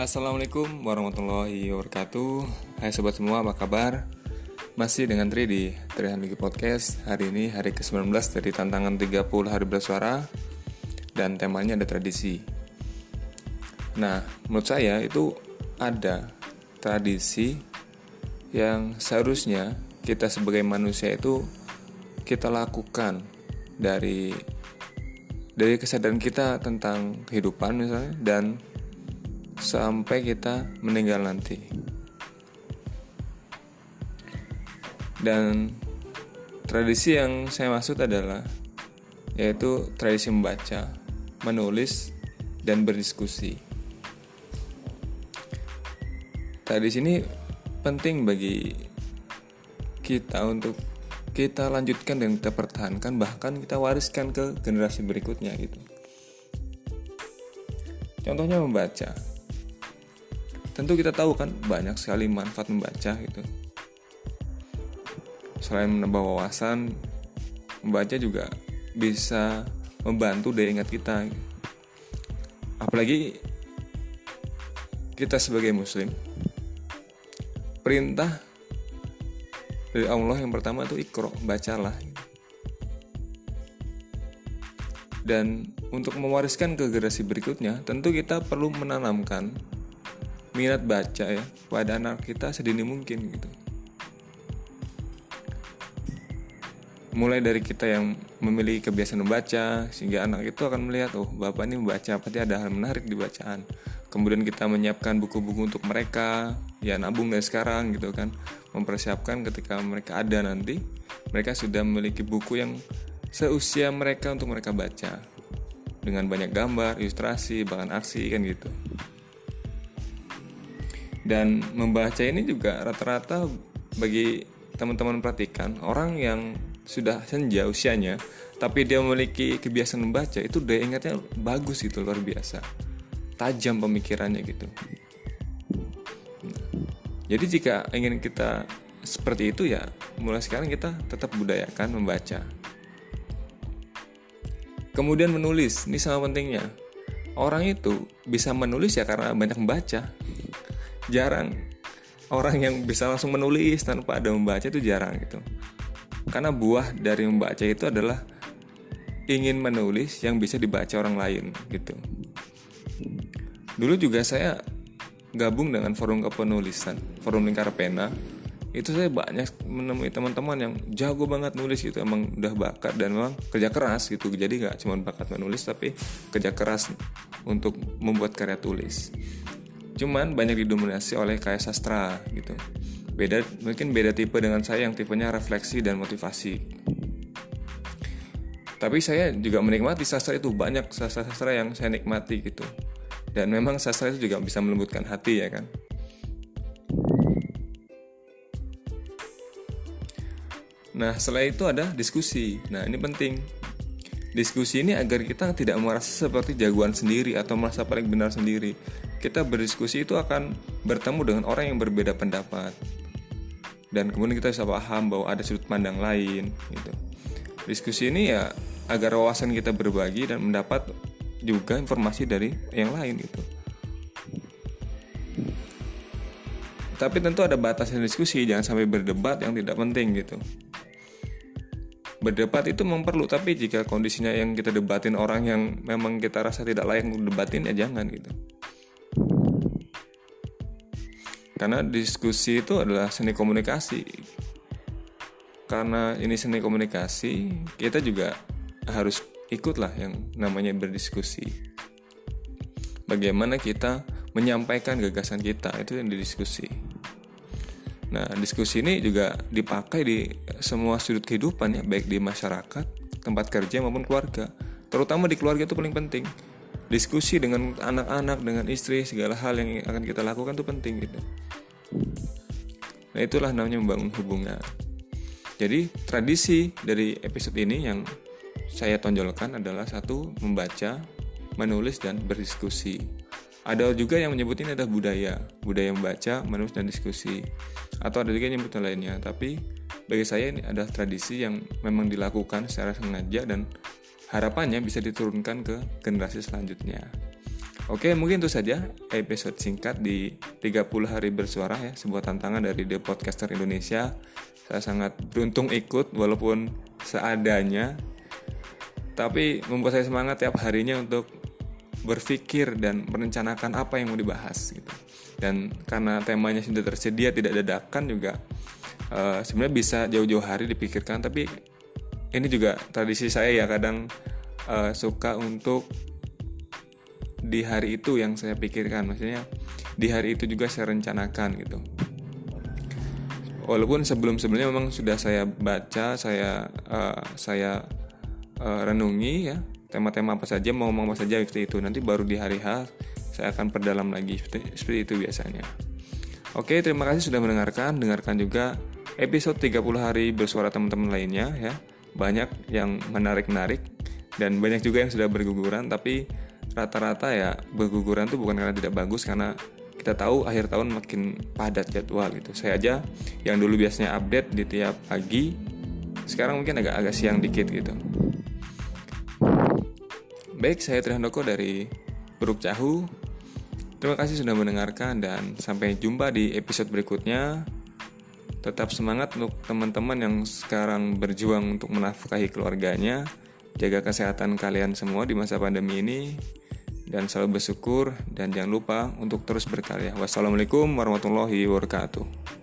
Assalamualaikum warahmatullahi wabarakatuh. Hai sobat semua apa kabar? Masih dengan Tri di Trihan Ligi Podcast. Hari ini hari ke-19 dari tantangan 30 hari bersuara Dan temanya ada tradisi. Nah menurut saya itu ada tradisi Yang seharusnya kita sebagai manusia itu kita lakukan dari dari kesadaran kita tentang kehidupan misalnya dan sampai kita meninggal nanti. Dan tradisi yang saya maksud adalah yaitu tradisi membaca, menulis, dan berdiskusi. Tradisi ini penting bagi kita untuk kita lanjutkan dan kita pertahankan bahkan kita wariskan ke generasi berikutnya gitu. Contohnya membaca. Tentu kita tahu kan banyak sekali manfaat membaca gitu. Selain menambah wawasan, membaca juga bisa membantu daya ingat kita. Apalagi kita sebagai muslim perintah dari Allah yang pertama itu ikro bacalah dan untuk mewariskan ke generasi berikutnya tentu kita perlu menanamkan minat baca ya pada anak kita sedini mungkin gitu. Mulai dari kita yang memiliki kebiasaan membaca sehingga anak itu akan melihat oh bapak ini membaca pasti ada hal menarik di bacaan. Kemudian kita menyiapkan buku-buku untuk mereka ya nabung dari sekarang gitu kan. Mempersiapkan ketika mereka ada nanti mereka sudah memiliki buku yang seusia mereka untuk mereka baca. Dengan banyak gambar, ilustrasi, bahkan aksi kan gitu. Dan membaca ini juga rata-rata bagi teman-teman perhatikan orang yang sudah senja usianya tapi dia memiliki kebiasaan membaca itu daya ingatnya bagus gitu luar biasa tajam pemikirannya gitu jadi jika ingin kita seperti itu ya mulai sekarang kita tetap budayakan membaca. Kemudian menulis, ini sama pentingnya. Orang itu bisa menulis ya karena banyak membaca. Jarang. Orang yang bisa langsung menulis tanpa ada membaca itu jarang gitu. Karena buah dari membaca itu adalah ingin menulis yang bisa dibaca orang lain gitu. Dulu juga saya gabung dengan forum kepenulisan, forum lingkar pena, itu saya banyak menemui teman-teman yang jago banget nulis gitu. Emang udah bakat dan memang kerja keras gitu. Jadi nggak cuma bakat menulis tapi kerja keras untuk membuat karya tulis cuman banyak didominasi oleh kayak sastra gitu. Beda mungkin beda tipe dengan saya yang tipenya refleksi dan motivasi. Tapi saya juga menikmati sastra itu banyak sastra-sastra yang saya nikmati gitu. Dan memang sastra itu juga bisa melembutkan hati ya kan? Nah setelah itu ada diskusi. Nah ini penting Diskusi ini agar kita tidak merasa seperti jagoan sendiri atau merasa paling benar sendiri. Kita berdiskusi itu akan bertemu dengan orang yang berbeda pendapat. Dan kemudian kita bisa paham bahwa ada sudut pandang lain gitu. Diskusi ini ya agar wawasan kita berbagi dan mendapat juga informasi dari yang lain itu. Tapi tentu ada batasnya diskusi, jangan sampai berdebat yang tidak penting gitu. Berdebat itu memang tapi jika kondisinya yang kita debatin orang yang memang kita rasa tidak layak untuk debatin ya jangan gitu. Karena diskusi itu adalah seni komunikasi. Karena ini seni komunikasi, kita juga harus ikutlah yang namanya berdiskusi. Bagaimana kita menyampaikan gagasan kita itu yang didiskusi. Nah, diskusi ini juga dipakai di semua sudut kehidupan ya, baik di masyarakat, tempat kerja maupun keluarga. Terutama di keluarga itu paling penting. Diskusi dengan anak-anak, dengan istri, segala hal yang akan kita lakukan itu penting gitu. Nah, itulah namanya membangun hubungan. Jadi, tradisi dari episode ini yang saya tonjolkan adalah satu membaca, menulis dan berdiskusi. Ada juga yang menyebut ini adalah budaya, budaya membaca, menulis dan diskusi. Atau ada juga yang menyebut lainnya, tapi bagi saya ini adalah tradisi yang memang dilakukan secara sengaja dan harapannya bisa diturunkan ke generasi selanjutnya. Oke, mungkin itu saja episode singkat di 30 hari bersuara ya, sebuah tantangan dari The Podcaster Indonesia. Saya sangat beruntung ikut walaupun seadanya. Tapi membuat saya semangat tiap harinya untuk berpikir dan merencanakan apa yang mau dibahas gitu. Dan karena temanya sudah tersedia tidak dadakan juga uh, sebenarnya bisa jauh-jauh hari dipikirkan tapi ini juga tradisi saya ya kadang uh, suka untuk di hari itu yang saya pikirkan. Maksudnya di hari itu juga saya rencanakan gitu. Walaupun sebelum sebelumnya memang sudah saya baca saya uh, saya uh, renungi ya tema-tema apa saja mau ngomong apa saja seperti itu nanti baru di hari H saya akan perdalam lagi seperti, itu biasanya oke terima kasih sudah mendengarkan dengarkan juga episode 30 hari bersuara teman-teman lainnya ya banyak yang menarik-menarik dan banyak juga yang sudah berguguran tapi rata-rata ya berguguran tuh bukan karena tidak bagus karena kita tahu akhir tahun makin padat jadwal gitu. Saya aja yang dulu biasanya update di tiap pagi, sekarang mungkin agak agak siang dikit gitu. Baik, saya Trihandoko dari Buruk Cahu. Terima kasih sudah mendengarkan dan sampai jumpa di episode berikutnya. Tetap semangat untuk teman-teman yang sekarang berjuang untuk menafkahi keluarganya. Jaga kesehatan kalian semua di masa pandemi ini dan selalu bersyukur dan jangan lupa untuk terus berkarya. Wassalamualaikum warahmatullahi wabarakatuh.